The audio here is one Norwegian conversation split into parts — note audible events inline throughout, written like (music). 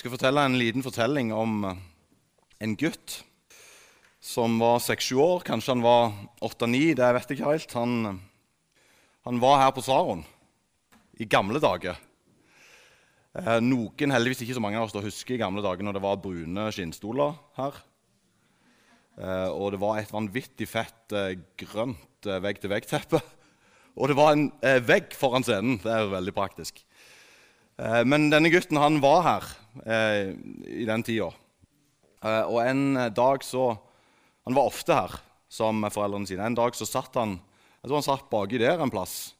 skal fortelle en liten fortelling om eh, en gutt som var seks-sju år. Kanskje han var åtte-ni, det vet jeg ikke helt. Han, han var her på Saron i gamle dager. Eh, noen, heldigvis ikke så mange av oss, da husker i gamle dager når det var brune skinnstoler her. Eh, og det var et vanvittig fett grønt vegg-til-vegg-teppe. (laughs) Og det var en vegg foran scenen. Det er veldig praktisk. Eh, men denne gutten han var her eh, i den tida. Eh, og en dag så Han var ofte her med foreldrene sine. En dag så satt han jeg tror han satt baki der en plass,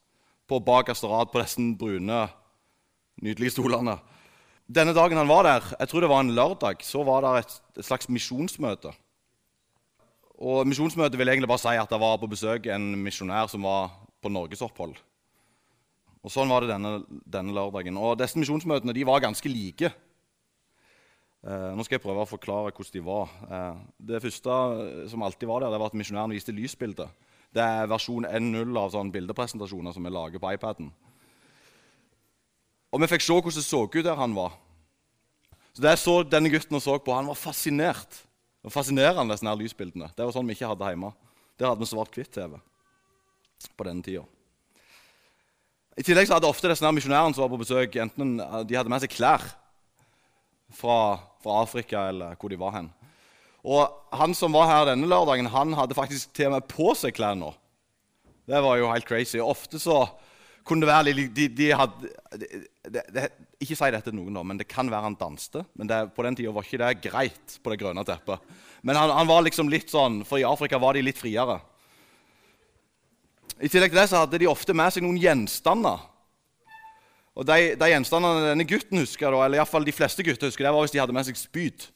på bakerste rad på disse brune, nydelige stolene. Denne dagen han var der, jeg tror det var en lørdag, så var det et, et slags misjonsmøte. Og Misjonsmøtet vil egentlig bare si at det var på besøk en misjonær som var på norgesopphold. Og Sånn var det denne, denne lørdagen. Og Disse misjonsmøtene de var ganske like. Eh, nå skal jeg prøve å forklare hvordan de var. Eh, det første eh, som alltid var der, det var at misjonæren viste lysbilde. Det er versjon 1.0 av sånne bildepresentasjoner som vi lager på iPaden. Og vi fikk se hvordan det så ut der han var. Så det jeg så denne gutten og så på, Han var fascinert. Det var fascinerende, disse lysbildene. Det var sånn vi ikke hadde hjemme. Der hadde vi svart-hvitt-TV på denne tida. I tillegg så hadde ofte disse misjonærene som var på besøk, enten de hadde med seg klær fra, fra, Afrika eller hvor de var hen. Og han som var her denne lørdagen, han hadde faktisk til og med på seg klær nå. Det var jo helt crazy. Ofte så kunne det være de, de hadde, de, de, Ikke si dette til noen, da, men det kan være han danste. Men det, på den tida var ikke det greit på det grønne teppet. Men han, han var liksom litt sånn, for i Afrika var de litt friere. I tillegg til det så hadde de ofte med seg noen gjenstander. Og De, de gjenstandene denne gutten husker, eller i hvert fall de fleste gutter husker, det var hvis de hadde med seg spyd.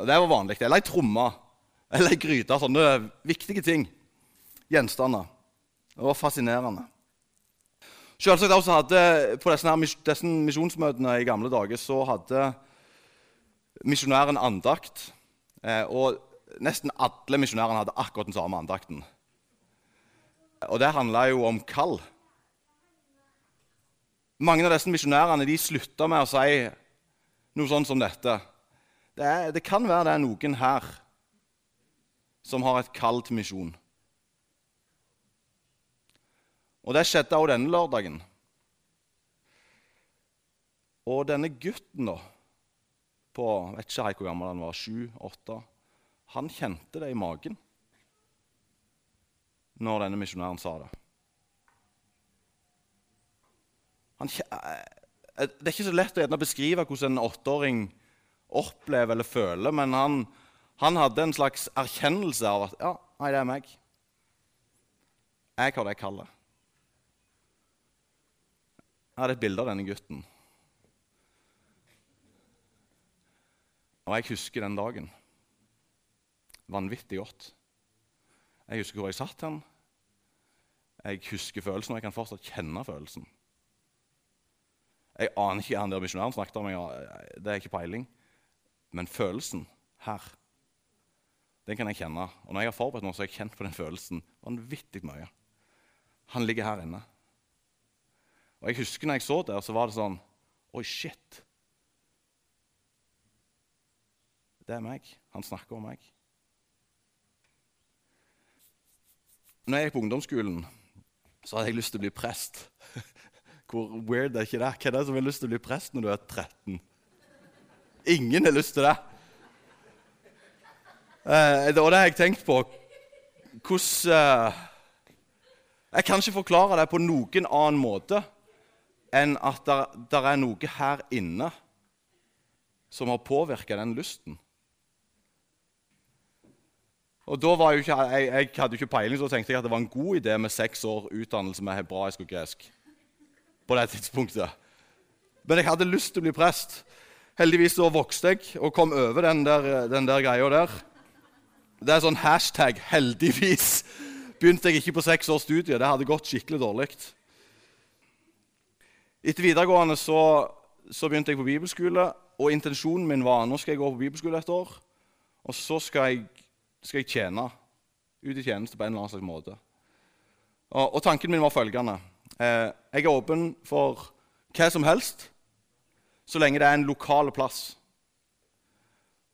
Det var vanlig. Eller ei tromme. Eller ei gryte. Sånne viktige ting. Gjenstander. Det var fascinerende. Selvsagt også hadde, På disse, disse misjonsmøtene i gamle dager så hadde misjonæren andakt. Eh, og nesten alle misjonærene hadde akkurat den samme andakten. Og det handla jo om kall. Mange av disse misjonærene de slutta med å si noe sånt som dette. Det, er, det kan være det er noen her som har et kall til misjon. Og det skjedde også denne lørdagen. Og denne gutten, da, på vet ikke hvor gammel han var, sju-åtte, han kjente det i magen når denne misjonæren sa det. Han, eh, det er ikke så lett å beskrive hvordan en åtteåring opplever eller føler, men han, han, hadde en slags erkjennelse av at ja, nei, det er meg. Jeg har det jeg kaller. Jeg hadde et bilde av denne gutten. Og jeg husker den dagen vanvittig godt. Jeg husker hvor jeg satt hen. Jeg husker følelsen, og jeg kan fortsatt kjenne følelsen. Jeg aner ikke hva han der misjonæren snakket om, det er ikke peiling. Men følelsen her, den kan jeg kjenne. Og når jeg har forberedt meg, så har jeg kjent på den følelsen vanvittig mye. Han ligger her inne. Og jeg husker når jeg så der, så var det sånn Oi, shit. Det er meg. Han snakker om meg. Når jeg gikk på ungdomsskolen, så hadde jeg lyst til å bli prest. (laughs) Hvor weird er ikke det? Hvem er det som har lyst til å bli prest når du er 13? Ingen har lyst til det. Eh, og det har jeg tenkt på. Hvordan eh, Jeg kan ikke forklare det på noen annen måte enn at det er noe her inne som har påvirka den lysten. Og da var jo ikke, jeg, jeg, hadde jo ikke peiling, så tenkte jeg at det var en god idé med seks år utdannelse med hebraisk og gresk. på det tidspunktet. Men jeg hadde lyst til å bli prest. Heldigvis så vokste jeg og kom over den der, den der greia der. Det er sånn hashtag 'heldigvis' begynte jeg ikke på seks års studie. Det hadde gått skikkelig dårlig. Etter videregående så, så, begynte jeg på bibelskole, og intensjonen min var nå skal jeg gå på bibelskole et år. Og så skal jeg skal jeg tjene ut i tjeneste på en eller annen slags måte. Og, og tanken min var følgende. Eh, jeg er åpen for hva som helst så lenge det er en lokal plass.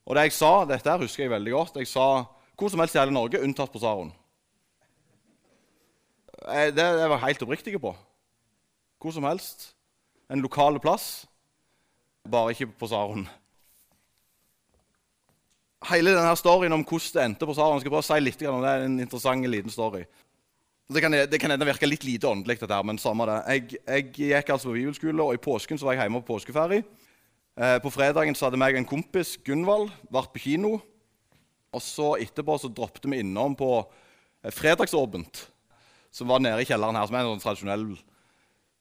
Og det jeg sa, dette her husker jeg veldig godt, jeg sa hvor som helst i hele Norge, unntatt på Saron. Det, det jeg var helt oppriktig på. Hvor som helst. En lokal plass, bare ikke på Saron. Hele denne storyen om hvordan det endte på Saron, skal å si litt om det. er en interessant liten story. Det kan, det kan virke litt lite åndelig, dette her, men samme det. Jeg, jeg, gikk altså på bibelskole, og i påsken så var jeg hjemme på påskeferie. Eh, på fredagen så hadde meg og en kompis, Gunvald, vært på kino. Og så etterpå så droppet vi innom på eh, Fredagsåpent, som var nede i kjelleren her, som er en sånn tradisjonell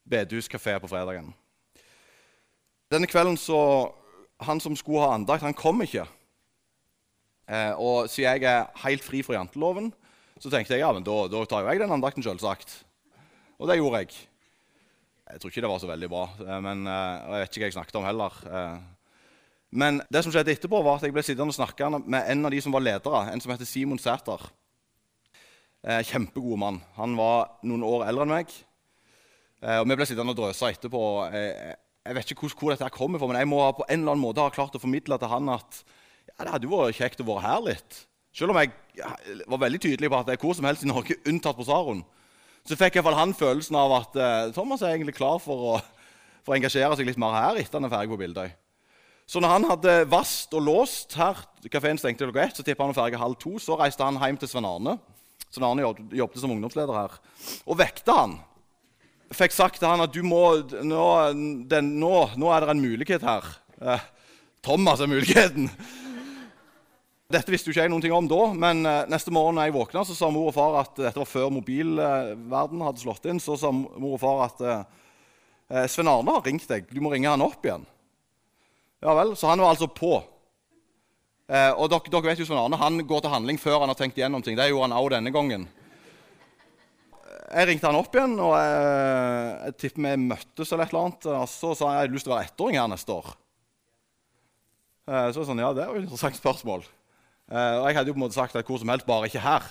bedehuskafé på fredagen. Denne kvelden så Han som skulle ha andakt, han kom ikke. Eh, og siden jeg er helt fri fra janteloven, så tenkte jeg ja, men da, da tar jo jeg den andakten, selvsagt. Og det gjorde jeg. Jeg tror ikke det var så veldig bra, eh, men, eh, og jeg vet ikke hva jeg snakket om heller. Eh, men det som skjedde etterpå, var at jeg ble sittende og snakke med en av de som var ledere, en som heter Simon Sæter. Kjempegod mann. Han var noen år eldre enn meg. Og Vi ble sittende og drøse etterpå. Jeg vet ikke hvor dette kommer fra, men jeg må på en eller annen måte ha klart å formidle til han at ja, det hadde jo vært kjekt å være her litt. Selv om jeg var veldig tydelig på at det er hvor som helst i Norge (laughs) unntatt på Saron, så fikk iallfall han følelsen av at Thomas er egentlig klar for å, for å engasjere seg litt mer her etter han er ferdig på Bildøy. Så når han hadde vast og låst her, kafeen stengte klokka ett, så tippa han å ferge halv to. Så reiste han hjem til Svein Arne. Svein Arne jobbet som ungdomsleder her. Og vekte han. Fikk sagt til han at du må, nå, den, nå, nå er det en mulighet her. Eh, Thomas er muligheten. Dette visste jo ikke jeg noen ting om da, men eh, neste morgen når jeg våkna, så sa mor og far at dette var før mobilverden hadde slått inn. Så sa mor og far at eh, Svein Arne har ringt deg. Du må ringe han opp igjen. Ja vel, Så han var altså på. Eh, og dere, dere, vet jo sånn Arne, Han går til handling før han har tenkt igjennom ting. Det gjorde han også denne gangen. Jeg ringte han opp igjen, og jeg, jeg tipper vi møttes. eller et eller annet, og Så sa jeg jeg hadde lyst til å være ettåring her neste år. Eh, så sånn, ja, Det er jo et interessant spørsmål. Eh, og Jeg hadde jo på en måte sagt at hvor som helst, bare ikke her.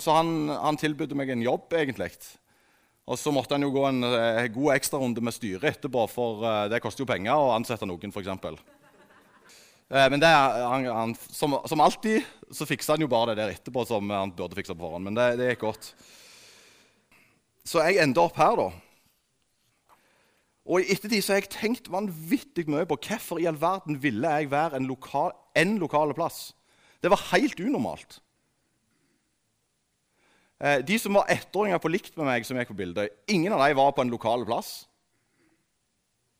Så han, han tilbød meg en jobb, egentlig. Og så måtte han jo gå en eh, god ekstrarunde med styret etterpå, for eh, det koster jo penger å ansette noen, f.eks. Eh, men det, han, han, som, som, alltid så fiksa han jo bare det der etterpå som han burde fiksa på forhånd. Men det, det gikk godt. Så jeg ender opp her, da. Og i ettertid så har jeg tenkt vanvittig mye på hvorfor i all verden ville jeg være en lokal, en lokale plass. Det var helt unormalt. Eh, de som var ettåringer på likt med meg, som gikk på bildet, ingen av dem var på en lokal plass.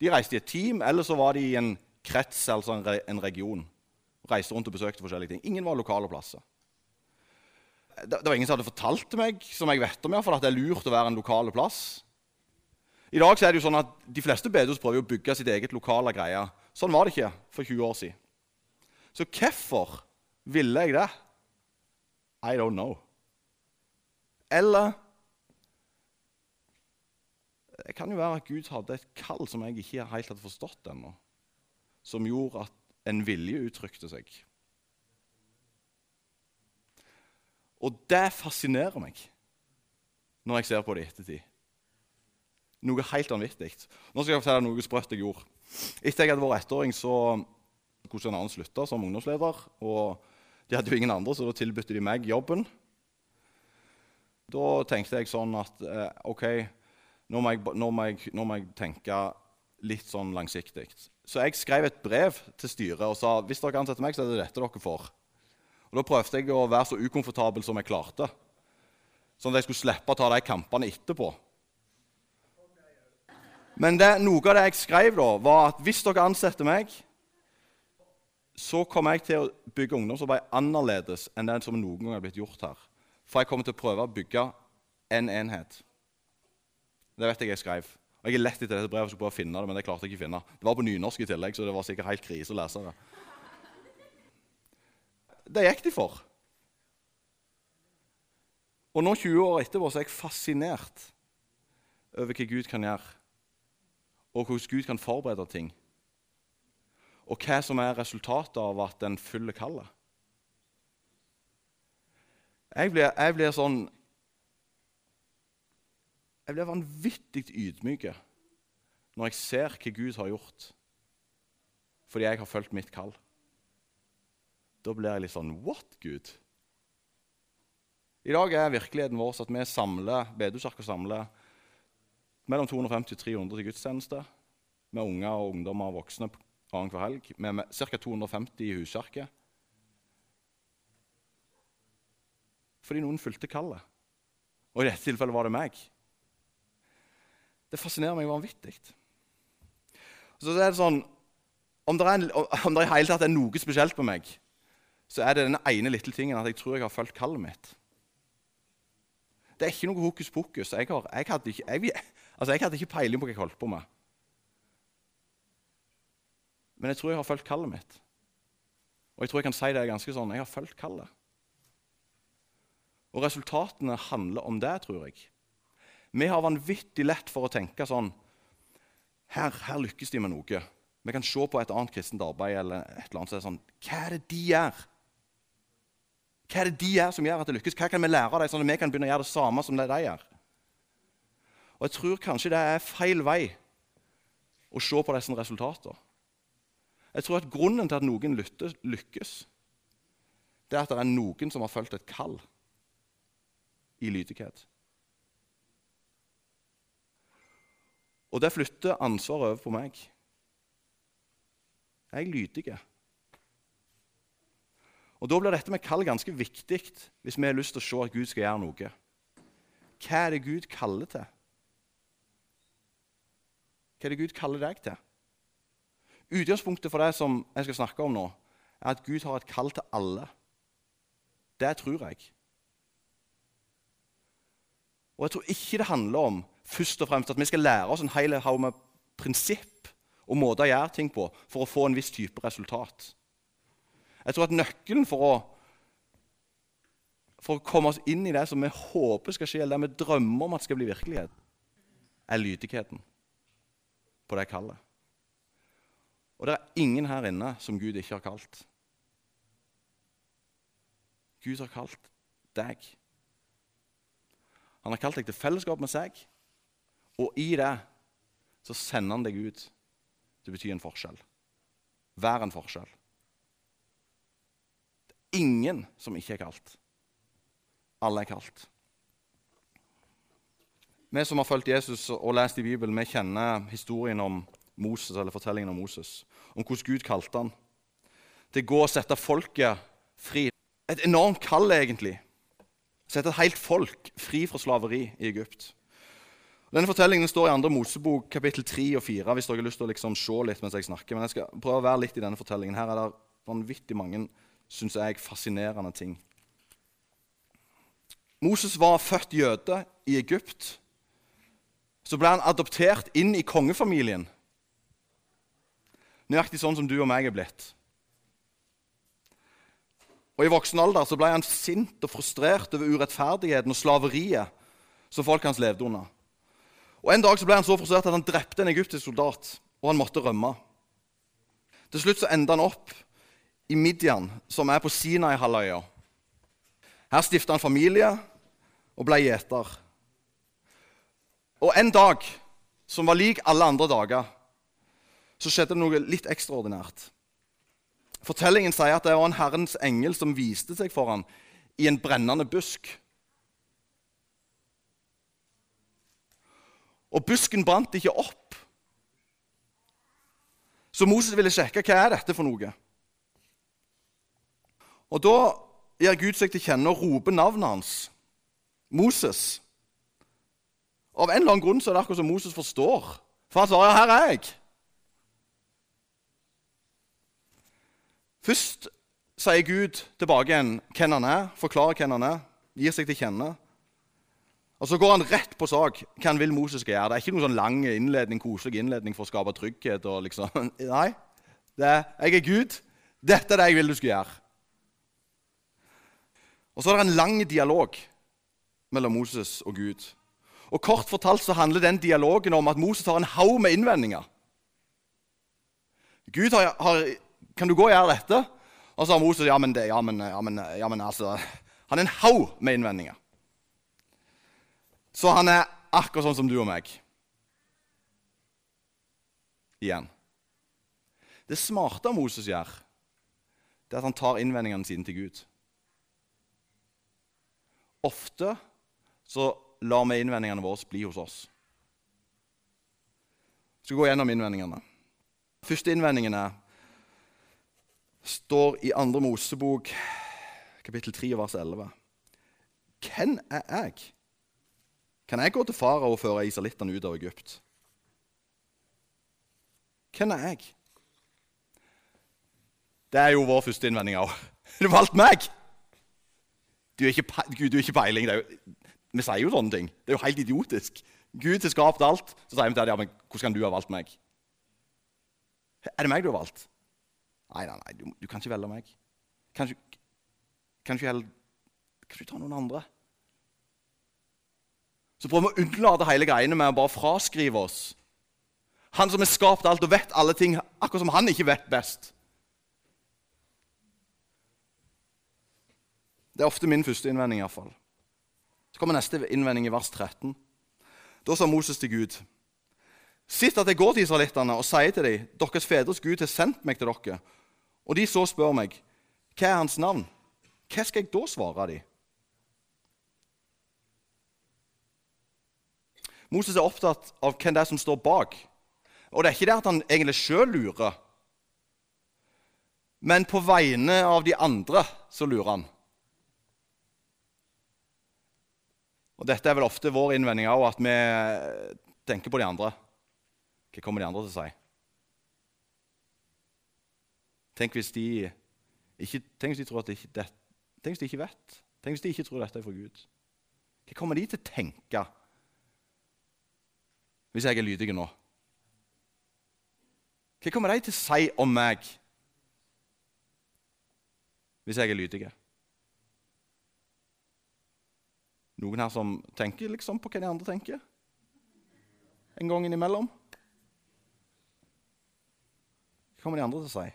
De reiste i et team, eller så var de i en krets, altså en, re en region. Reiste rundt og besøkte forskjellige ting. Ingen var lokale plasser. Det, det, var ingen som hadde fortalt meg som jeg vet om, for at det er lurt å være en lokal plass. I dag er det jo sånn at De fleste bedehus prøver å bygge sitt eget lokale greie. Sånn var det ikke for 20 år siden. Så hvorfor ville jeg det? I don't know. Eller Det kan jo være at Gud hadde et kall som jeg ikke helt hadde forstått ennå, som gjorde at en vilje uttrykte seg. Og det fascinerer meg når jeg ser på det i ettertid. Noe helt vanvittig. Nå skal jeg fortelle noe sprøtt jeg gjorde. Etter jeg hadde vært ettåring, så skulle en annen slutte som ungdomsleder. og De hadde jo ingen andre, så da tilbød de meg jobben. Da tenkte jeg sånn at eh, OK, nå må, jeg, nå, må jeg, nå må, jeg, tenke litt sånn langsiktig. Så jeg skrev et brev til styret og sa hvis dere ansetter meg, så er det dette dere får. Og Da prøvde jeg å være så ukomfortabel som jeg klarte, sånn at jeg skulle slippe å ta de kampene etterpå. Men det, noe av det jeg skrev, da, var at hvis dere ansetter meg, så kommer jeg til å bygge ungdomsarbeid annerledes enn det som noen gang har blitt gjort her. For jeg kommer til å prøve å bygge en enhet. Det vet jeg jeg skrev. Og Jeg har lett etter dette brevet, skulle prøve å finne det, men det klarte jeg ikke å finne. Det var på nynorsk i tillegg, så det var sikkert helt krise å lese det. Det gikk de for. Og nå 20 år etterpå så er jeg fascinert over hva Gud kan gjøre, og hvordan Gud kan forberede ting. Og hva som er resultatet av at en følger kallet. Jeg jeg blir sånn Jeg blir vanvittig ydmyk når jeg ser hva Gud har gjort fordi jeg har fulgt mitt kall. Da blir jeg litt sånn What, Gud? I dag er virkeligheten vår at vi samler Bedehuskirka samler mellom 250 og 300 til gudstjeneste med unger og ungdommer og voksne annenhver helg. Med ca. 250 i huskirke. Fordi noen fulgte kallet. Og i dette tilfellet var det meg. Det fascinerer meg vanvittig. Så er det sånn, Om det, er, om det i hele tatt er noe spesielt på meg, så er det den ene lille tingen at jeg tror jeg har fulgt kallet mitt. Det er ikke noe hokus pokus. Jeg, har, jeg, ikke, jeg, altså jeg hadde ikke peiling på hva jeg holdt på med. Men jeg tror jeg har fulgt kallet mitt. Og jeg tror jeg kan si det ganske sånn jeg har fulgt kallet. Og resultatene handler om det, tror jeg. Vi har vanvittig lett for å tenke sånn her, her, lykkes de med noe. Vi kan se på et annet kristent arbeid eller et eller annet, så er sånn Hva er det de gjør? Hva er det de gjør som gjør at det lykkes? Hva kan vi lære av dem, sånn at vi kan begynne å gjøre det samme som det de gjør? Og Jeg tror kanskje det er feil vei å se på disse resultatene. Jeg tror at grunnen til at noen lykkes, det er at det er noen som har fulgt et kall i lydighet. Og det flytter ansvaret over på meg. Jeg er lydig. Og Da blir dette med kall ganske viktig hvis vi har lyst til å se at Gud skal gjøre noe. Hva er det Gud kaller til? Hva er det Gud kaller deg til? Utgangspunktet for det som jeg skal snakke om nå, er at Gud har et kall til alle. Det tror jeg. Og jeg tror ikke det handler om først og fremst at vi skal lære oss en hel haug med prinsipp og måter å gjøre ting på for å få en viss type resultat. Jeg tror at nøkkelen for å, for å komme oss inn i det som vi håper skal skje, eller det vi drømmer om at skal bli virkelighet, er lydigheten på det kallet. Og det er ingen her inne som Gud ikke har kalt. Gud har kalt deg. Han har kalt deg til fellesskap med seg, og i det så sender han deg ut Det betyr en forskjell. Vær en forskjell. Det er ingen som ikke er kalt. Alle er kalt. Vi som har fulgt Jesus og lest i Bibelen, vi kjenner historien om Moses, eller fortellingen om Moses. Om hvordan Gud kalte han til å gå og sette folket fri. Et enormt kall, egentlig sette et helt folk fri fra slaveri i Egypt. Denne Fortellingen står i 2. Mosebok kapittel 3 og 4. hvis dere har lyst til å liksom se litt mens jeg snakker. Men jeg skal prøve å være litt i denne fortellingen. Her er det vanvittig mange synes jeg, fascinerende ting. Moses var født jøde i Egypt. Så ble han adoptert inn i kongefamilien. Nøyaktig sånn som du og meg er blitt. Og I voksen alder så ble han sint og frustrert over urettferdigheten og slaveriet som folk hans levde under. Og En dag så ble han så frustrert at han drepte en egyptisk soldat, og han måtte rømme. Til slutt så endte han opp i Midian, som er på Sinai-halvøya. Her stifta han familie og ble gjeter. Og en dag som var lik alle andre dager, så skjedde det noe litt ekstraordinært. Fortellingen sier at det var en Herrens engel som viste seg for ham i en brennende busk. Og busken brant ikke opp. Så Moses ville sjekke hva er dette for noe. Og Da gir Gud seg til kjenne og roper navnet hans, Moses. Av en eller annen grunn så er det akkurat som Moses forstår. For han svarer, 'Her er jeg'. Først sier Gud tilbake igjen hvem han er, forklarer hvem han er, gir seg til kjenne. Og Så går han rett på sak. Hva han vil Moses skal gjøre. Det er ikke noen sånn lang innledning, koselig innledning for å skape trygghet. og liksom. (laughs) Nei, er, jeg er Gud. Dette er det jeg vil du skal gjøre. Og Så er det en lang dialog mellom Moses og Gud. Og Kort fortalt så handler den dialogen om at Moses har en haug med innvendinger. Gud har, har kan du gå og gjøre dette? Og så har Moses ja, men, det, ja, men, ja, men, ja, men altså, Han er en haug med innvendinger. Så han er akkurat sånn som du og meg. Igjen. Det smarte Moses gjør, det er at han tar innvendingene sine til Gud. Ofte så lar vi innvendingene våre bli hos oss. Jeg skal gå gjennom innvendingene. Første innvendingen er, står i 2. Mosebok, kapittel 3, vers 11. Hvem er jeg? Kan jeg gå til farao og føre israelittene ut av Egypt? Hvem er jeg? Det er jo vår første innvending òg. (laughs) Du valgte meg! Du er ikke, Gud, du er ikke peiling. Er jo, vi sier jo sånne ting. Det er jo helt idiotisk. Gud har skapt alt. Så sier vi til deg, ja, men hvordan kan du ha valgt meg? Er det meg du har valgt? Nei, nei, nei, du, du kan ikke velge meg. Kan du, kan du, heller, du ta noen andre? Så prøver vi å unnlate hele greiene med å bare fraskrive oss. Han som har skapt alt og vet alle ting, akkurat som han ikke vet best. Det er ofte min første innvending. I hvert fall. Kommer neste innvending i vers 13. Da sa Moses til Gud.: Sitt at jeg går til israelittene og sier til dem, deres fedres Gud har sendt meg til dere. Og de så spør meg, hva er hans navn? Hva skal jeg da svare dem? Moses er opptatt av hvem det er som står bak. Og det er ikke det at han egentlig sjøl lurer, men på vegne av de andre så lurer han. Og Dette er vel ofte vår innvending òg, at vi tenker på de andre. Hva kommer de andre til å si? Tenk hvis de ikke, tenk hvis de tror at de ikke, det, tenk hvis de ikke vet. Tenk hvis de ikke tror dette er fra Gud. Hva kommer de til å tenke hvis jeg er lydig nå? Hva kommer de til å si om meg hvis jeg er lydig? Noen her som tenker liksom på hva de andre tenker? En gang innimellom? Hva kommer de andre til å si?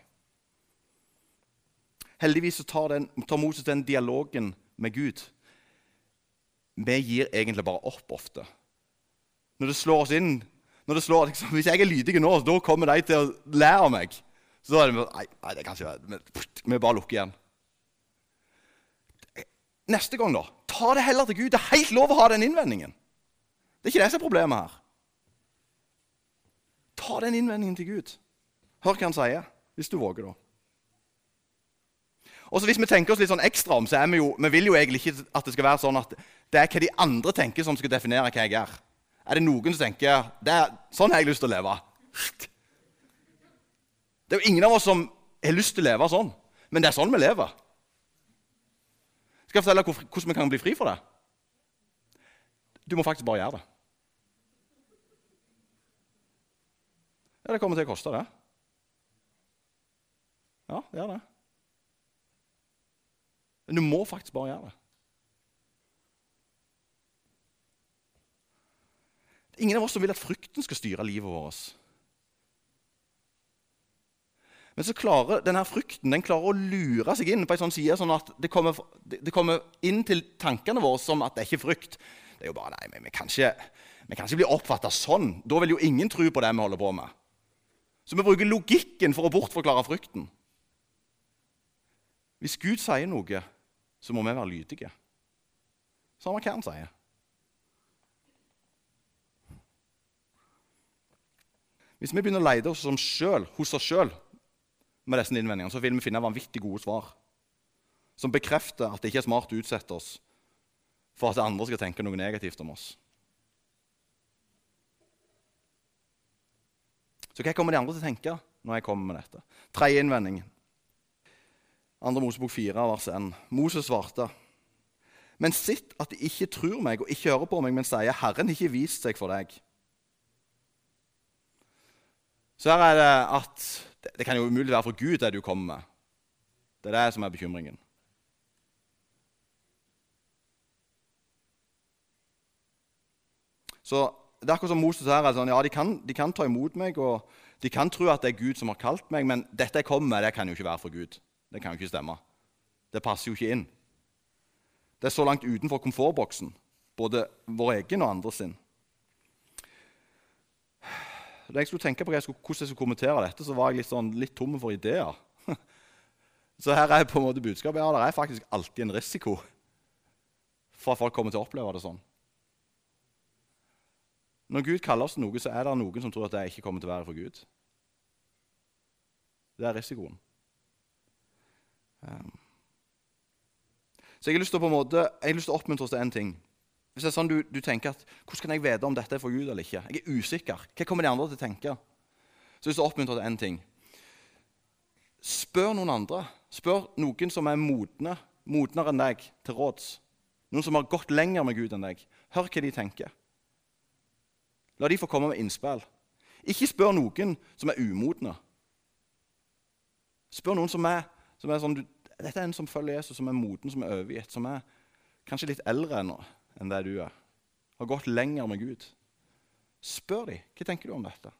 Heldigvis tar, den, tar Moses den dialogen med Gud. Vi gir egentlig bare opp ofte. Når det slår oss inn når det slår, liksom, Hvis jeg er lydig nå, da kommer de til å lære meg. Så er det nei, nei, det kan ikke være. Vi bare lukker igjen. Neste gang, da. Ta det heller til Gud. Det er helt lov å ha den innvendingen. Det er ikke det som er problemet her. Ta den innvendingen til Gud. Hør hva han sier, hvis du våger, da. Og så Hvis vi tenker oss litt sånn ekstra om, så er vi jo, vi vil jo egentlig ikke at det skal være sånn at det er hva de andre tenker, som skal definere hva jeg er. Er det noen som tenker det er, sånn har jeg lyst til å leve? Det er jo ingen av oss som har lyst til å leve sånn, men det er sånn vi lever. Skal jeg fortelle deg hvordan vi kan bli fri for det? Du må faktisk bare gjøre det. Ja, det kommer til å koste, det. Ja, det gjør det. Men du må faktisk bare gjøre det. Ingen av oss som vil at frykten skal styre livet vårt. Men så klarer denne frykten den klarer å lure seg inn på en sånn side, sånn at det kommer, det kommer, inn til tankene våre som at det er ikke frykt. Det er jo bare, nei, Vi kan ikke, vi kan ikke bli oppfatta sånn. Da vil jo ingen tro på det vi holder på med. Så vi bruker logikken for å bortforklare frykten. Hvis Gud sier noe, så må vi være lydige. Samme hva han sier. Hvis vi begynner å lete oss selv, hos oss sjøl med disse innvendingene, så vil vi finne vanvittig gode svar som bekrefter at det ikke er smart å utsette oss for at andre skal tenke noe negativt om oss. Så hva kommer de andre til å tenke når jeg kommer med dette? Tredje innvending. Andre Mosebok 4, vers 1. Moses svarte. Men sitt at de ikke tror meg og ikke hører på meg, men sier, 'Herren ikke vist seg for deg.' Så her er det at det kan jo umulig være for Gud, det du kommer med. Det er det som er bekymringen. Så det er akkurat som Moses her. Altså, ja, de kan, de kan, ta imot meg, og de kan tro at det er Gud som har kalt meg, men dette jeg kommer med, det kan jo ikke være for Gud. Det kan jo ikke stemme. Det passer jo ikke inn. Det er så langt utenfor komfortboksen, både vår egen og andres sin. Da jeg skulle tenke på hvordan jeg skulle kommentere dette, så var jeg litt, sånn, litt tom for ideer. (laughs) så her er på en måte budskapet. Ja, det er faktisk alltid en risiko for at folk kommer til å oppleve det sånn. Når Gud kaller oss noe, så er det noen som tror at det ikke kommer til å være for Gud. Det er risikoen. Um. Så jeg har lyst til å, på en måte, jeg har lyst til å oppmuntre oss til én ting. Hvis det er sånn du, du, tenker at, Hvordan kan jeg vite om dette er for Gud eller ikke? Jeg er usikker. Hva kommer de andre til å tenke? Så hvis du oppmuntrer til én ting. Spør noen andre. Spør noen som er modne, modnere enn deg, til råds. Noen som har gått lenger med Gud enn deg. Hør hva de tenker. La de få komme med innspill. Ikke spør noen som er umodne. Spør noen som er, som er sånn Dette er en som følger Jesus, som er moden, som er overgitt, som er kanskje litt eldre ennå enn det du er. Har gått lenger med Gud. Spør dem hva tenker du om dette.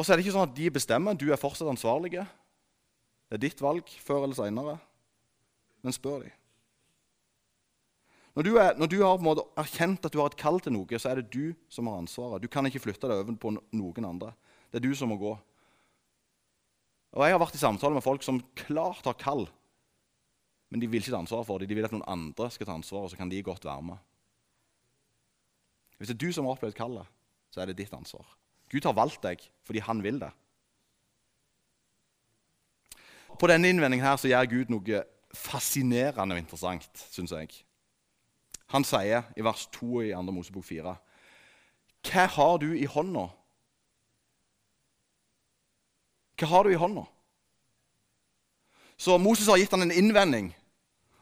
Og så er det ikke sånn at de bestemmer. Du er fortsatt ansvarlig. Det er ditt valg før eller seinere. Men spør dem. Når du, er, når du har erkjent at du har et kall til noe, så er det du som har ansvaret. Du kan ikke flytte deg over på noen andre. Det er du som må gå. Og Jeg har vært i samtale med folk som klart har kall, men de vil ikke ta ansvar for det. De vil at noen andre skal ta ansvar, og så kan de godt være med. Hvis det er du som har opplevd kallet, så er det ditt ansvar. Gud har valgt deg fordi han vil det. På denne innvendingen her så gjør Gud noe fascinerende og interessant, syns jeg. Han sier i vers 2 i 2. Mosebok 4.: Hva har du i hånda? Hva har du i hånda? Så Moses har gitt han en innvending.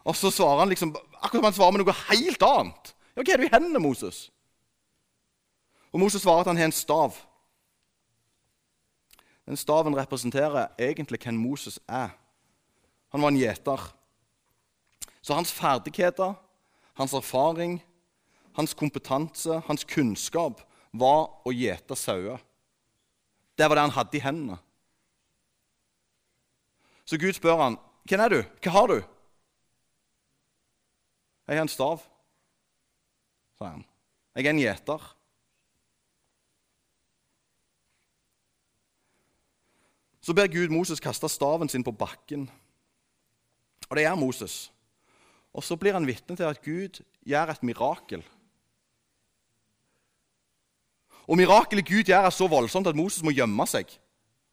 Og så svarer han liksom, akkurat som han svarer med noe helt annet. Ja, Hva er det i hendene, Moses? Og Moses svarer at han har en stav. Den staven representerer egentlig hvem Moses er. Han var en gjeter. Så hans ferdigheter, hans erfaring, hans kompetanse, hans kunnskap var å gjete sauer. Det var det han hadde i hendene. Så Gud spør han, 'Hvem er du? Hva har du?' 'Jeg har en stav', sa han. 'Jeg er en gjeter'. Så ber Gud Moses kaste staven sin på bakken. Og det gjør Moses. Og så blir han vitne til at Gud gjør et mirakel. Og mirakelet Gud gjør, er så voldsomt at Moses må gjemme seg.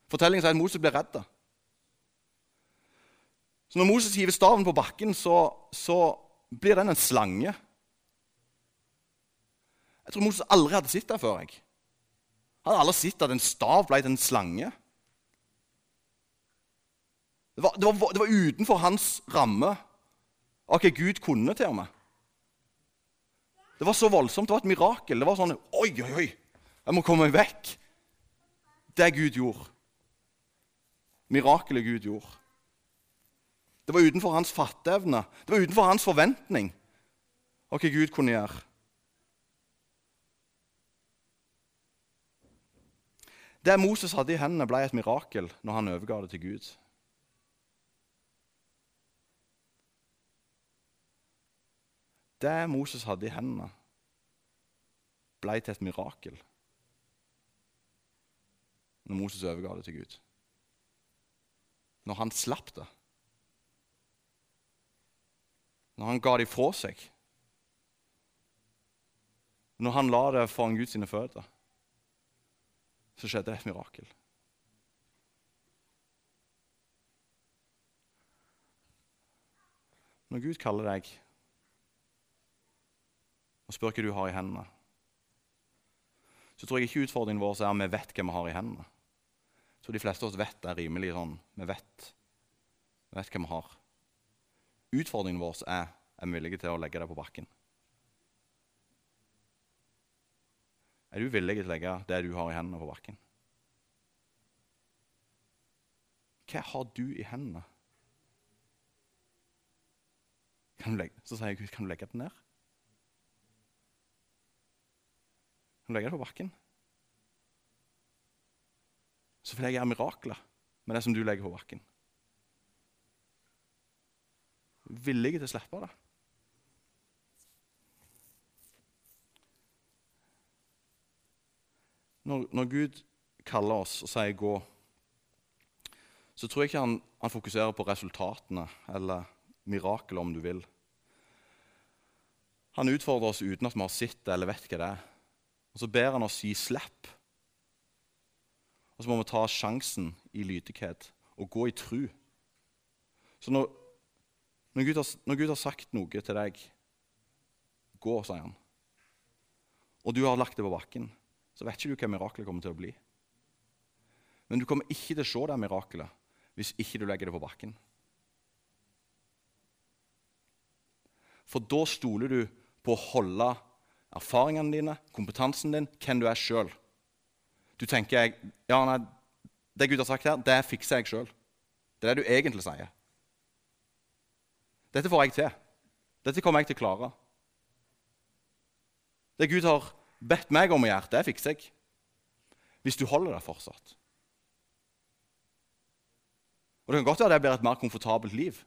Fortellingen sier at Moses blir redd. Så når Moses hiver staven på bakken, så, så blir den en slange. Jeg tror Moses aldri hadde sett det før. jeg. Han hadde aldri sett at en stav ble til en slange. Det var, det, var, det var, utenfor hans ramme av hva Gud kunne til og med. Det var så voldsomt. Det var et mirakel. Det var sånn Oi, oi, oi! Jeg må komme meg vekk. Det Gud gjorde. Mirakelet Gud gjorde. Det var utenfor hans fatteevne. Det var utenfor hans forventning av hva Gud kunne gjøre. Det Moses hadde i hendene, ble et mirakel når han overga det til Gud. Det Moses hadde i hendene, ble til et mirakel når Moses overga det til Gud. Når han slapp det når han ga dem fra seg. Når han la det foran Guds føtter, så skjedde det et mirakel. Når Gud kaller deg og spør hva du har i hendene, så tror jeg ikke utfordringen vår er at vi vet hva vi har i hendene. Tror de fleste av oss vet det er rimelig sånn. Vi vet, vet hva vi har. Utfordringen vår er er vi villige til å legge det på bakken. Er du villig til å legge det du har i hendene, på bakken? Hva har du i hendene? Legge, så sier Gud, kan du legge det ned? Kan du legge det på bakken? Så vil jeg gjøre mirakler med det som du legger på bakken. Villige til å slippe det. når, når Gud kaller oss og sier 'gå', så tror jeg ikke han, han fokuserer på resultatene eller mirakelet, om du vil. Han utfordrer oss uten at vi har sett det eller vet hva det er. Og Så ber han oss gi slipp. Og så må vi ta sjansen i lydighet og gå i tru. Så når, når, Gud har, når Gud har sagt noe til deg Gå, sier han. Og du har lagt det på bakken, så vet ikke du hva mirakelet kommer til å bli. Men du kommer ikke til å se det mirakelet hvis ikke du legger det på bakken. For da stoler du på å holde erfaringene dine, kompetansen din, hvem du er sjøl. Du tenker ja, nei, det Gud har sagt her, det fikser jeg sjøl. Det er det du egentlig sier. Dette får jeg til. Dette kommer jeg til å klare. Det Gud har bedt meg om å gjøre, det fikser jeg. Hvis du holder deg fortsatt. Og Det kan godt være det blir et mer komfortabelt liv.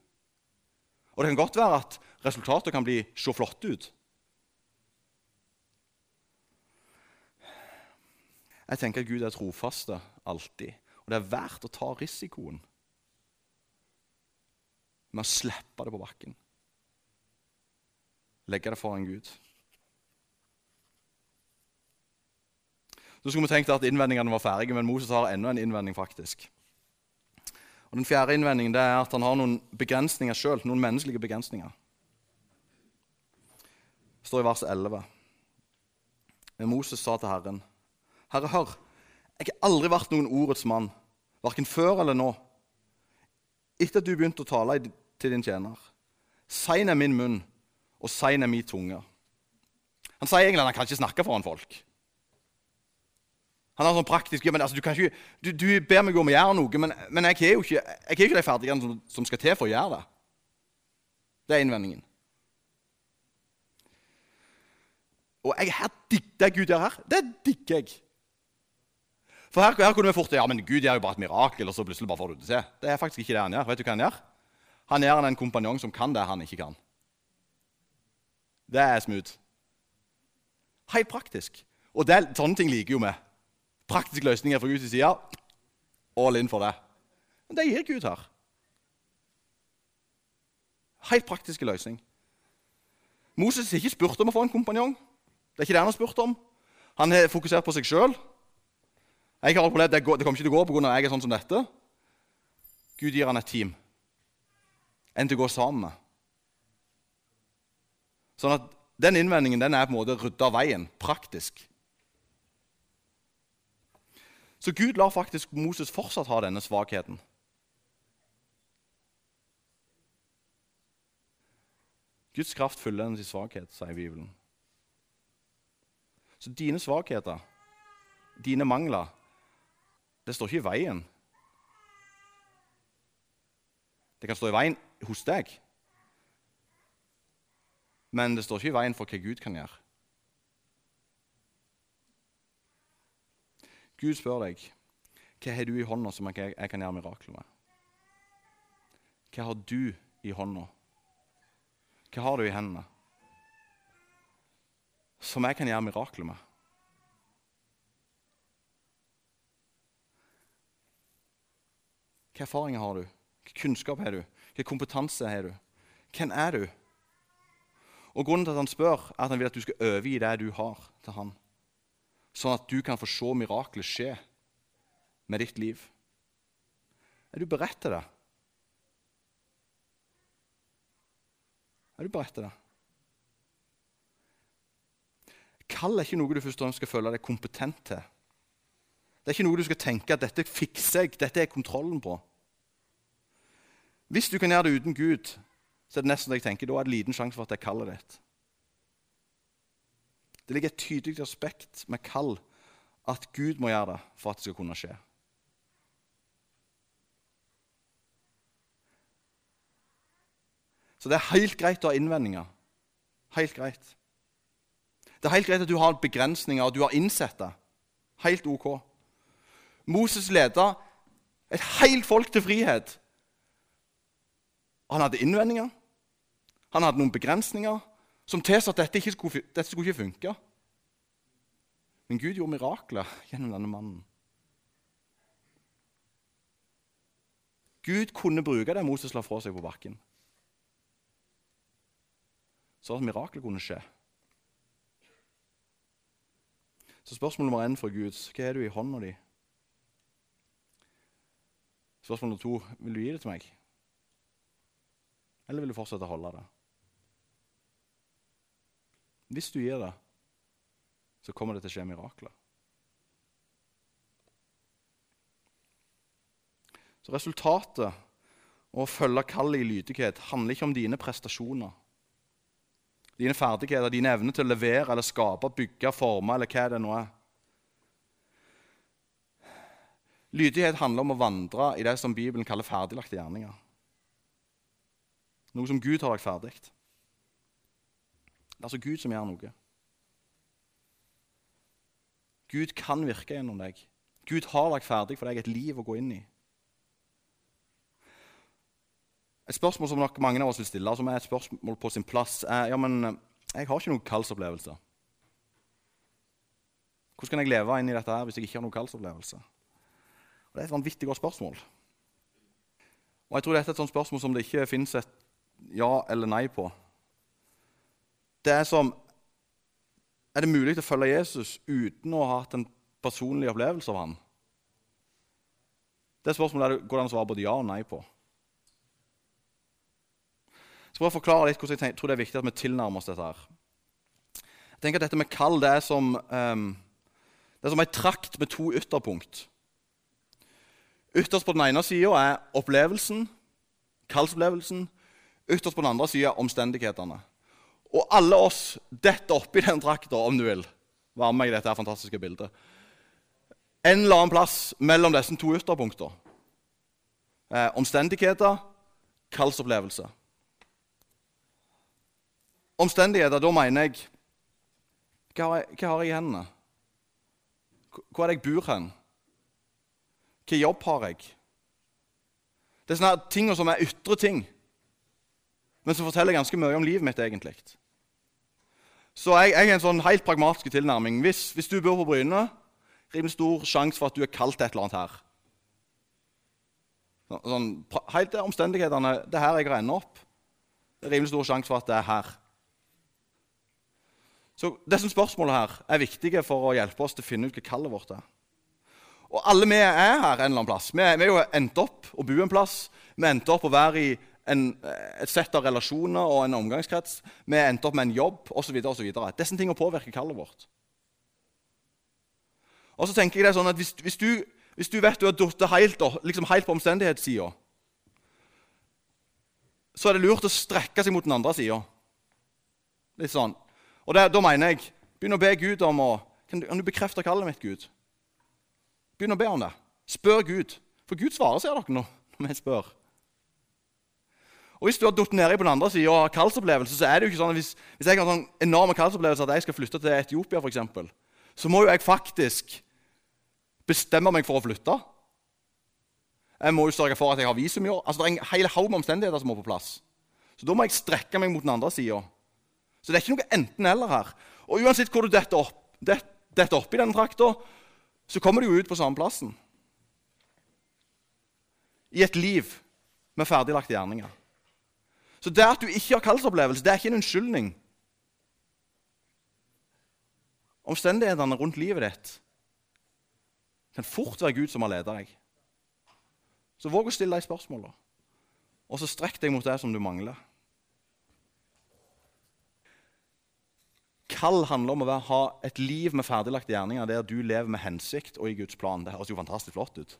Og det kan godt være at resultatet kan bli så flott ut. Jeg tenker at Gud er trofaste alltid, og det er verdt å ta risikoen med å slippe det på bakken. Legge det foran Gud. Så skulle vi tenkt at innvendingene var ferdige, men Moses har enda en innvending. faktisk. Og Den fjerde innvendingen det er at han har noen begrensninger sjøl, noen menneskelige begrensninger. Det står i vers 11. Men Moses sa til Herren, Herre, hør, jeg har aldri vært noen ordets mann, verken før eller nå. Etter at du begynte å tale til din tjener, Sein er min munn og sein er min tunge. Han sier egentlig at han kan ikke snakke foran folk. Han er sånn praktisk ja, men altså, du, ikke, du, du, ber meg om å gjøre noe, men, men jeg har jo ikke, jeg har ikke de ferdighetene som, som, skal til for å gjøre det. Det er innvendingen. Og jeg, her, det Gud gjør her, det digger jeg. For her, her, kunne vi fort ja, men Gud gjør jo bare et mirakel, og så plutselig bare får du det til. Det er faktisk ikke det han gjør. Vet du hva Han gjør? Han gjør han en kompanjong som kan det han ikke kan. Det er smooth. Helt praktisk. Og det, sånne ting liker jo vi praktiske løsninger fra Guds side. All in for det. Men det gir Gud her. Helt praktiske løsning. Moses har ikke spurt om å få en kompanjong. Det er ikke det han har spurt om. Han har fokusert på seg sjøl. Jeg har opplevd det, det kommer ikke til å gå pga. jeg er sånn som dette. Gud gir han et team. En til å gå sammen med. Sånn at Den innvendingen den er på en måte rydda av veien praktisk. Så Gud lar faktisk Moses fortsatt ha denne svakheten. Guds kraft fyller hennes svakhet, sier Bibelen. Så dine svakheter, dine mangler, det står ikke i veien. Det kan stå i veien hos deg, men det står ikke i veien for hva Gud kan gjøre. Gud spør deg hva har du i hånda som jeg, kan gjøre mirakler med. Hva har du i hånda? Hva har du i hendene som jeg kan gjøre mirakler med? Hvilke erfaringer har du? Hvilken kunnskap har du? Hvilken kompetanse har du? Hvem er du? Og Grunnen til at han spør, er at han vil at du skal overgi det du har, til han sånn at du kan få se miraklet skje med ditt liv. Er du beredt til det? Er du beredt til det? Kall er ikke noe du først og fremst skal føle deg kompetent til. Det er ikke noe du skal tenke at 'dette fikser jeg', 'dette er kontrollen på'. Hvis du kan gjøre det uten Gud, så er det nesten det jeg tenker, da er det liten sjanse for at det er kallet ditt. Det ligger et tydelig aspekt med kall at Gud må gjøre det for at det skal kunne skje. Så det er helt greit å ha innvendinger. Helt greit. Det er helt greit at du har begrensninger, og du har innsett det. Helt ok. Moses leda et helt folk til frihet. Han hadde innvendinger, han hadde noen begrensninger, som tilsa at dette skulle, dette skulle ikke funke. Men Gud gjorde mirakler gjennom denne mannen. Gud kunne bruke det Moses la fra seg på bakken. Så at miraklet kunne skje. Så spørsmål nummer én fra Gud hva er du i hånda di? Spørsmål nummer to vil du gi det til meg? Eller vil du fortsette å holde det? Hvis du gir det, så kommer det til å skje mirakler. Så resultatet av å følge kallet i lydighet handler ikke om dine prestasjoner, dine ferdigheter, dine evner til å levere eller skape, bygge, forme eller hva det nå er. Lydighet handler om å vandre i det som Bibelen kaller ferdiglagte gjerninger. Noe som Gud har lagt ferdig. Det er altså Gud som gjør noe. Gud kan virke gjennom deg. Gud har lagt ferdig for deg et liv å gå inn i. Et spørsmål som nok mange av oss vil stille, som er et spørsmål på sin plass, er ja, men jeg har ikke noen kallsopplevelse. Hvordan kan jeg leve inn i dette her hvis jeg ikke har noen kallsopplevelse? Og Det er et vanvittig godt spørsmål. Og jeg tror dette er et sånt spørsmål som det ikke finnes et ja eller nei på. Det er som Er det mulig å følge Jesus uten å ha hatt en personlig opplevelse av ham? Det spørsmålet er, går det an å svare både ja og nei på. Jeg prøv å forklare litt hvordan jeg tror det er viktig at vi tilnærmer oss dette. her. Jeg tenker at Dette med kall det er som, um, det er som ei trakt med to ytterpunkt. Ytterst på den ene sida er opplevelsen, kallsopplevelsen. Ytterst på den andre sida omstendighetene. Og alle oss detter oppi den drakta, om du vil. Være med i dette fantastiske bildet. En eller annen plass mellom disse to ytterpunktene. Eh, omstendigheter, kallsopplevelse. Omstendigheter, da mener jeg Hva har jeg, hva har jeg i hendene? Hvor er det jeg bor hen? Hvilken jobb har jeg? Det er sånne ting som er ytre ting, men som forteller ganske mye om livet mitt. egentlig. Så jeg, jeg har en sånn helt pragmatisk tilnærming. Hvis, hvis du bor på Bryne, rimelig stor sjanse for at du er kalt et eller annet her. Sånn, helt til omstendighetene Det er her jeg har enda opp. Det er rimelig stor sjanse for at det er her. Så Disse spørsmålene her er viktige for å hjelpe oss til å finne ut hva kallet vårt er. Og alle vi er her en eller annen plass. Vi, vi er jo endt opp å bo en plass. Vi endte opp å være i en, et sett av relasjoner og en omgangskrets. Vi endte opp med en jobb osv. Disse tingene påvirker kallet vårt. Og så tenker jeg det sånn at Hvis, hvis, du, hvis du, vet du har falt helt, liksom helt på omstendighetssida, så er det lurt å strekke seg mot den andre sida. Litt sånn. Og det, da mener jeg Begynn å be Gud om å Kan du, kan du bekrefte kallet mitt, Gud? Begynn å be om det. Spør Gud. For Gud svarer, sier dere, når vi spør. Og Hvis du har falt nedi på den andre sida og har kaldsopplevelse, så er det jo ikke sånn at hvis, hvis jeg har sånn enorme kallsopplevelse at jeg skal flytte til Etiopia, eksempel, så må jo jeg faktisk bestemme meg for å flytte. Jeg må jo sørge for at jeg har visum i år. Altså, Det er en hel haug med omstendigheter som må på plass. Så da må jeg strekke meg mot den andre sida. Så det er ikke noe enten-eller her. Og uansett hvor du detter opp, det, detter opp i denne trakta, så kommer du jo ut på samme plassen. I et liv med ferdiglagte gjerninger. Så det at du ikke har kallsopplevelse, det er ikke en unnskyldning. Omstendighetene rundt livet ditt kan fort være Gud som har ledet deg. Så våg å stille deg spørsmål, og så strekk deg mot det som du mangler. Kall handler om å ha et liv med ferdiglagte gjerninger der du lever med hensikt og i Guds plan. Det høres jo fantastisk flott ut.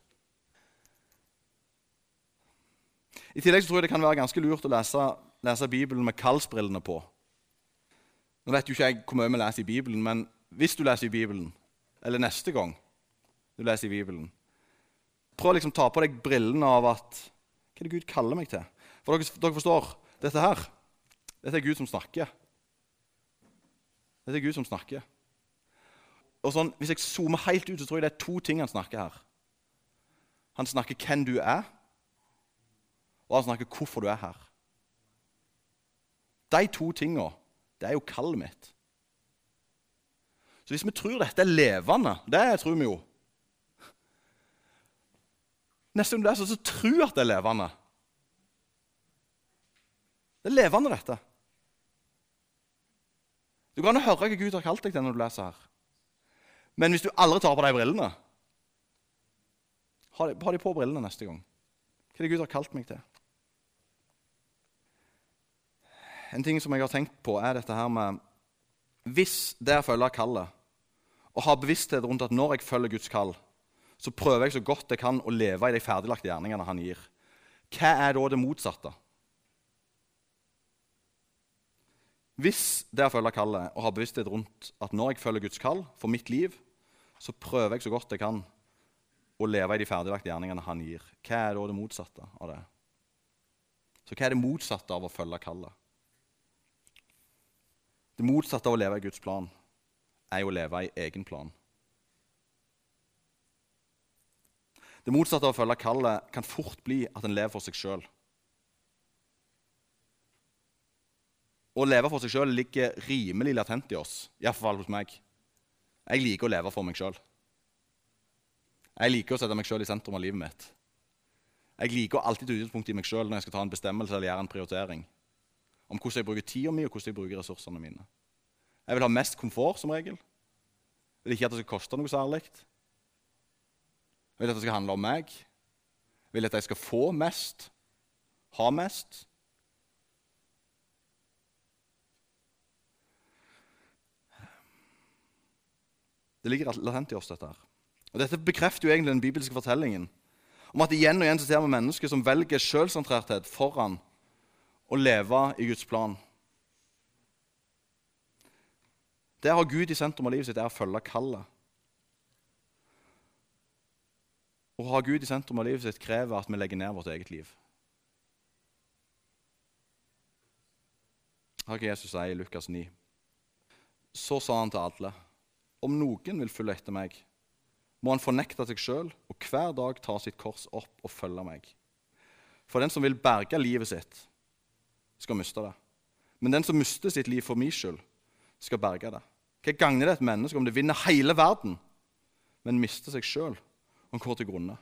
I tillegg så tror jeg det kan være ganske lurt å lese, lese Bibelen med kallsbrillene på. Nå vet jo ikke jeg hvor mye vi leser i Bibelen, men hvis du leser i Bibelen, eller neste gang du leser i Bibelen, prøv å liksom ta på deg brillene av at Hva er det Gud kaller meg til? For dere, dere forstår, dette her, dette er Gud som snakker. Dette er Gud som snakker. Og sånn, Hvis jeg zoomer helt ut, så tror jeg det er to ting han snakker her. Han snakker hvem du er, og han snakker hvorfor du er her. De to tinga, det er jo kallet mitt. Så hvis vi tror dette er levende Det tror vi jo. Nesten om det du sånn så tro at det er levende. Det er levende, dette. Du kan høre hva Gud har kalt deg til når du leser her. Men hvis du aldri tar på deg brillene, ha de på brillene neste gang. Hva er det Gud har kalt meg til? En ting som jeg har tenkt på, er dette her med Hvis det er å følge kallet, og ha bevissthet rundt at når jeg følger Guds kall, så prøver jeg så godt jeg kan å leve i de ferdiglagte gjerningene han gir. Hva er da det motsatte? Hvis det er å følge kallet og ha bevissthet rundt at når jeg følger Guds kall for mitt liv, så prøver jeg så godt jeg kan å leve i de ferdiglagte gjerningene han gir. Hva er da det motsatte av det? Så hva er det motsatte av å følge kallet? Det motsatte av å leve i Guds plan er jo å leve i egen plan. Det motsatte av å følge kallet kan fort bli at en lever for seg sjøl. Å leve for seg sjøl ligger rimelig latent i oss, iallfall hos meg. Jeg liker å leve for meg sjøl. Jeg liker å sette meg sjøl i sentrum av livet mitt. Jeg liker å alltid ta utgangspunkt i meg sjøl når jeg skal ta en bestemmelse eller gjøre en prioritering. Om hvordan jeg bruker tida mi og hvordan jeg bruker ressursene mine. Jeg vil ha mest komfort som regel. Jeg vil ikke at det skal koste noe særlig. Jeg vil at det skal handle om meg. Jeg vil at jeg skal få mest, ha mest. Det ligger latent i oss, dette her. Og Dette bekrefter jo egentlig den bibelske fortellingen om at igjen og igjen så ser vi mennesker som velger selvsentrerthet foran å leve i Guds plan. Det å ha Gud i sentrum av livet sitt er å følge kallet. Å ha Gud i sentrum av livet sitt krever at vi legger ned vårt eget liv. Hva Jesus sier i Lukas 9. Så sa han til alle.: Om noen vil følge etter meg, må han fornekte seg sjøl og hver dag ta sitt kors opp og følge meg. For den som vil berge livet sitt, skal miste det. Men den som mister sitt liv for min skyld, skal berge det. Hva gagner det et menneske om det vinner hele verden, men mister seg sjøl og går til grunne?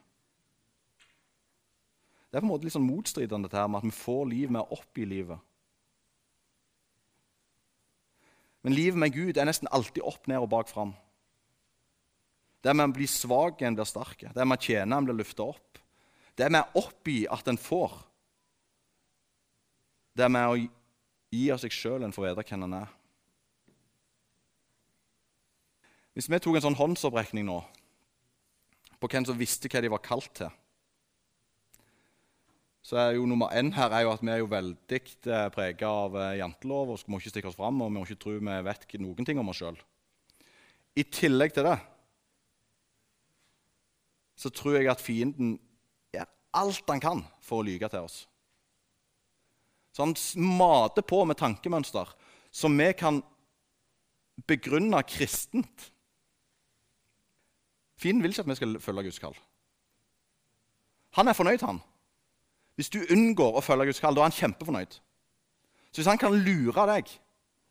Det er på en måte litt sånn motstridende dette her med at vi får liv med å oppgi livet. Men livet med Gud er nesten alltid opp, ned og bak fram. Med å bli svak en blir sterk. Med å tjene en blir løfta opp. Det med å oppgi at en får. Det med å gi av seg sjøl en får vite hvem en er. Hvis vi tok en sånn håndsopprekning nå på hvem som visste hva de var kalt til, så er jo nummer én her er jo at vi er jo veldig eh, prega av eh, jantelov og må ikke stikke oss fram, og vi må ikke tro vi vet noen ting om oss sjøl. I tillegg til det så tror jeg at fienden gjør alt han kan for å lyge til oss. Så han mater på med tankemønster som vi kan begrunne kristent. Fienden vil ikke at vi skal følge Guds kall. Han er fornøyd, han. Hvis du unngår å følge Guds kall, da er han kjempefornøyd. Så hvis han kan lure deg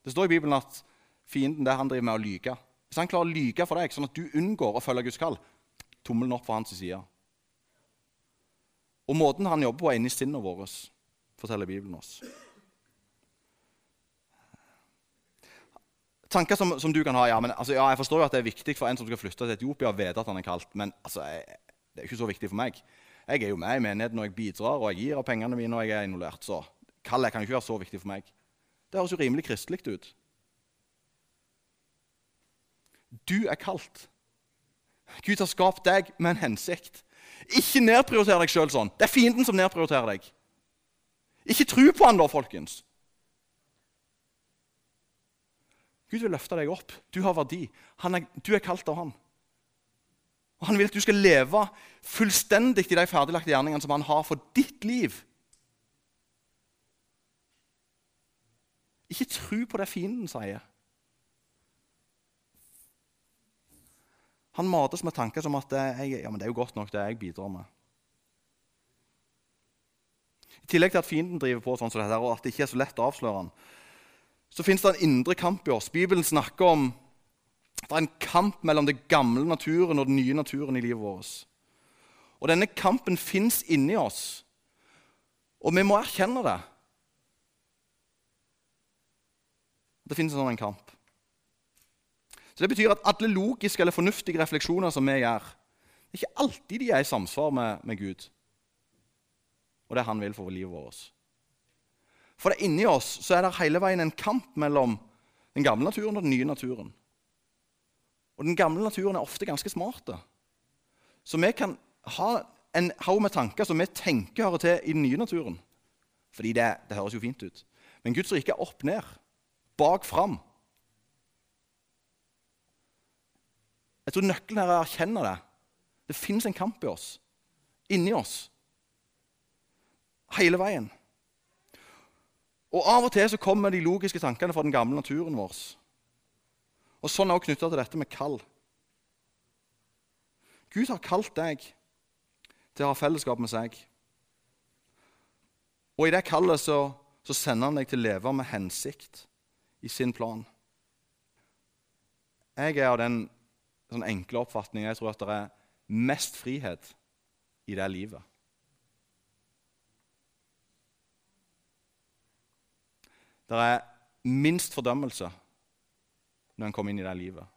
Det står i Bibelen at fienden det han driver med å lyge. Hvis han klarer å lyge for deg, sånn at du unngår å følge Guds kall, tommelen opp fra hans side. Og måten han jobber på, er inni sinnet vårt, forteller Bibelen oss. Tanker som, som, du kan ha ja, men, altså, ja, Jeg forstår jo at det er viktig for en som skal flytte til Etiopia, å vite at han er kalt, men altså, jeg, det er jo ikke så viktig for meg. Jeg er jo med i menigheten, og jeg bidrar og jeg gir av pengene mine. og jeg er involvert, Så kallet kan jo ikke være så viktig for meg. Det høres jo rimelig kristelig ut. Du er kalt. Gud har skapt deg med en hensikt. Ikke nedprioriter deg sjøl sånn. Det er fienden som nedprioriterer deg. Ikke tro på han da, folkens. Gud vil løfte deg opp. Du har verdi. Er, du er kalt av han. Og Han vil at du skal leve fullstendig i de ferdiglagte gjerningene som han har for ditt liv. Ikke tro på det fienden sier. Han mates med tanker som at jeg, ja, det er jo godt nok det jeg bidrar med. I tillegg til at fienden driver på sånn som dette, og at det ikke er så lett å avsløre han, så fins det en indre kamp i oss. Bibelen snakker om Det er en kamp mellom den gamle naturen og den nye naturen i livet vårt. Og denne kampen fins inni oss, og vi må erkjenne det. Det fins en sånn kamp. Så Det betyr at alle logiske eller fornuftige refleksjoner som vi gjør, det er ikke alltid de er i samsvar med, med Gud og det han vil for livet vårt. For det inni oss så er det hele veien en kamp mellom den gamle naturen og den nye naturen. Og den gamle naturen er ofte ganske smart. Så vi kan ha en haug med tanker som vi tenker hører til i den nye naturen. Fordi det, det høres jo fint ut. Men Guds rike er opp ned, bak fram. Jeg tror nøkkelen her er å erkjenne det. Det fins en kamp i oss, inni oss, hele veien. Og Av og til så kommer de logiske tankene fra den gamle naturen vår. Og Sånn er også knytta til dette med kall. Gud har kalt deg til å ha fellesskap med seg. Og i det kallet så, så sender han deg til å leve med hensikt i sin plan. Jeg er av den sånn enkle oppfatning jeg tror at det er mest frihet i det livet. Det er minst fordømmelse når en kommer inn i det livet.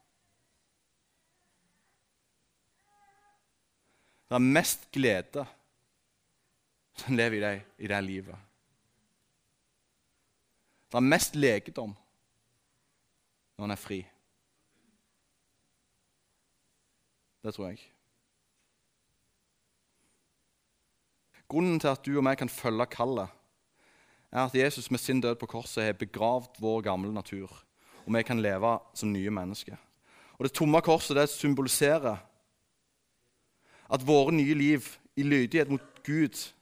Det er mest glede som lever i det, i det livet. Det er mest legedom når en er fri. Det tror jeg. Grunnen til at du og meg kan følge kallet, er at Jesus med sin død på korset har begravd vår gamle natur, og vi kan leve som nye mennesker. Og Det tomme korset det symboliserer at våre nye liv i lydighet mot Gud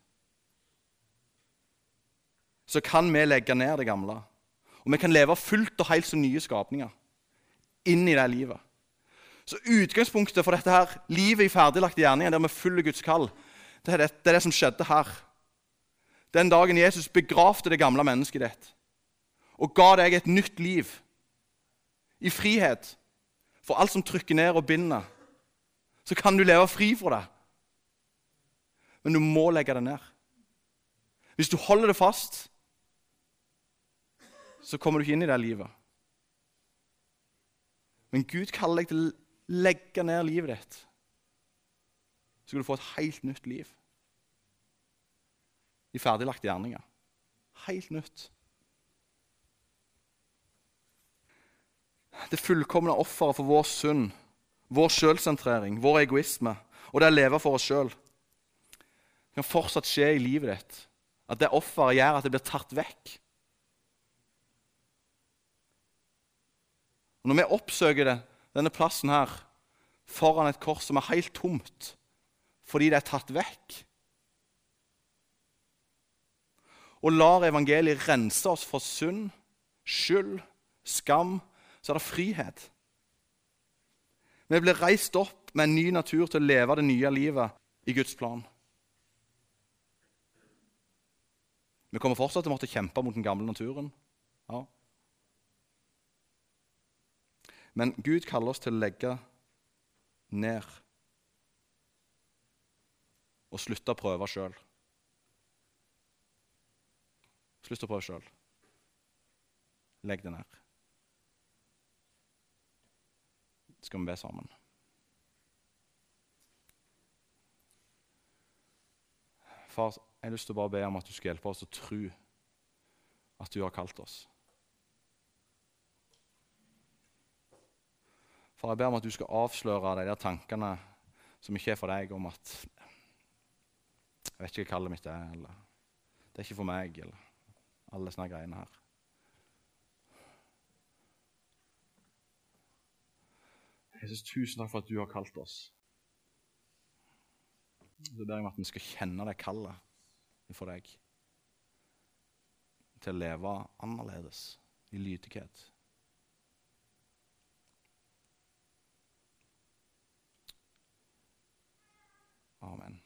Så kan vi legge ned det gamle, og vi kan leve fullt og helt som nye skapninger inn i det livet. Så Utgangspunktet for dette her, livet i ferdiglagte gjerninger, der vi følger Guds kall, det er det, det er det som skjedde her. Den dagen Jesus begravde det gamle mennesket ditt og ga deg et nytt liv i frihet for alt som trykker ned og binder, så kan du leve fri for det. Men du må legge det ned. Hvis du holder det fast, så kommer du ikke inn i det livet. Men Gud kaller deg til å legge ned livet ditt. Så skal du få et helt nytt liv i ferdiglagte gjerninger. Helt nytt. Det fullkomne offeret for vår synd, vår sjølsentrering, vår egoisme og det å leve for oss sjøl kan fortsatt skje i livet ditt. At det offeret gjør at det blir tatt vekk. Og når vi oppsøker det, denne plassen her foran et kors som er helt tomt fordi det er tatt vekk, og lar evangeliet rense oss for synd, skyld, skam, så er det frihet. Vi blir reist opp med en ny natur til å leve det nye livet i Guds plan. Vi kommer fortsatt til å måtte kjempe mot den gamle naturen. Ja. Men Gud kaller oss til å legge ned og slutte å prøve sjøl. Slutt å prøve sjøl. Legg det ned. Skal vi be sammen? Far, jeg har lyst til å bare be om at du skal hjelpe oss å tro at du har kalt oss. Far, jeg ber om at du skal avsløre de der tankene som ikke er for deg, om at Jeg vet ikke hva kallet mitt er, eller det er ikke for meg, eller alle sånne greiene her. Jesus, tusen takk for at du har kalt oss. Så ber jeg om at vi skal kjenne det kallet for deg til å leve annerledes, i lydighet. Amen.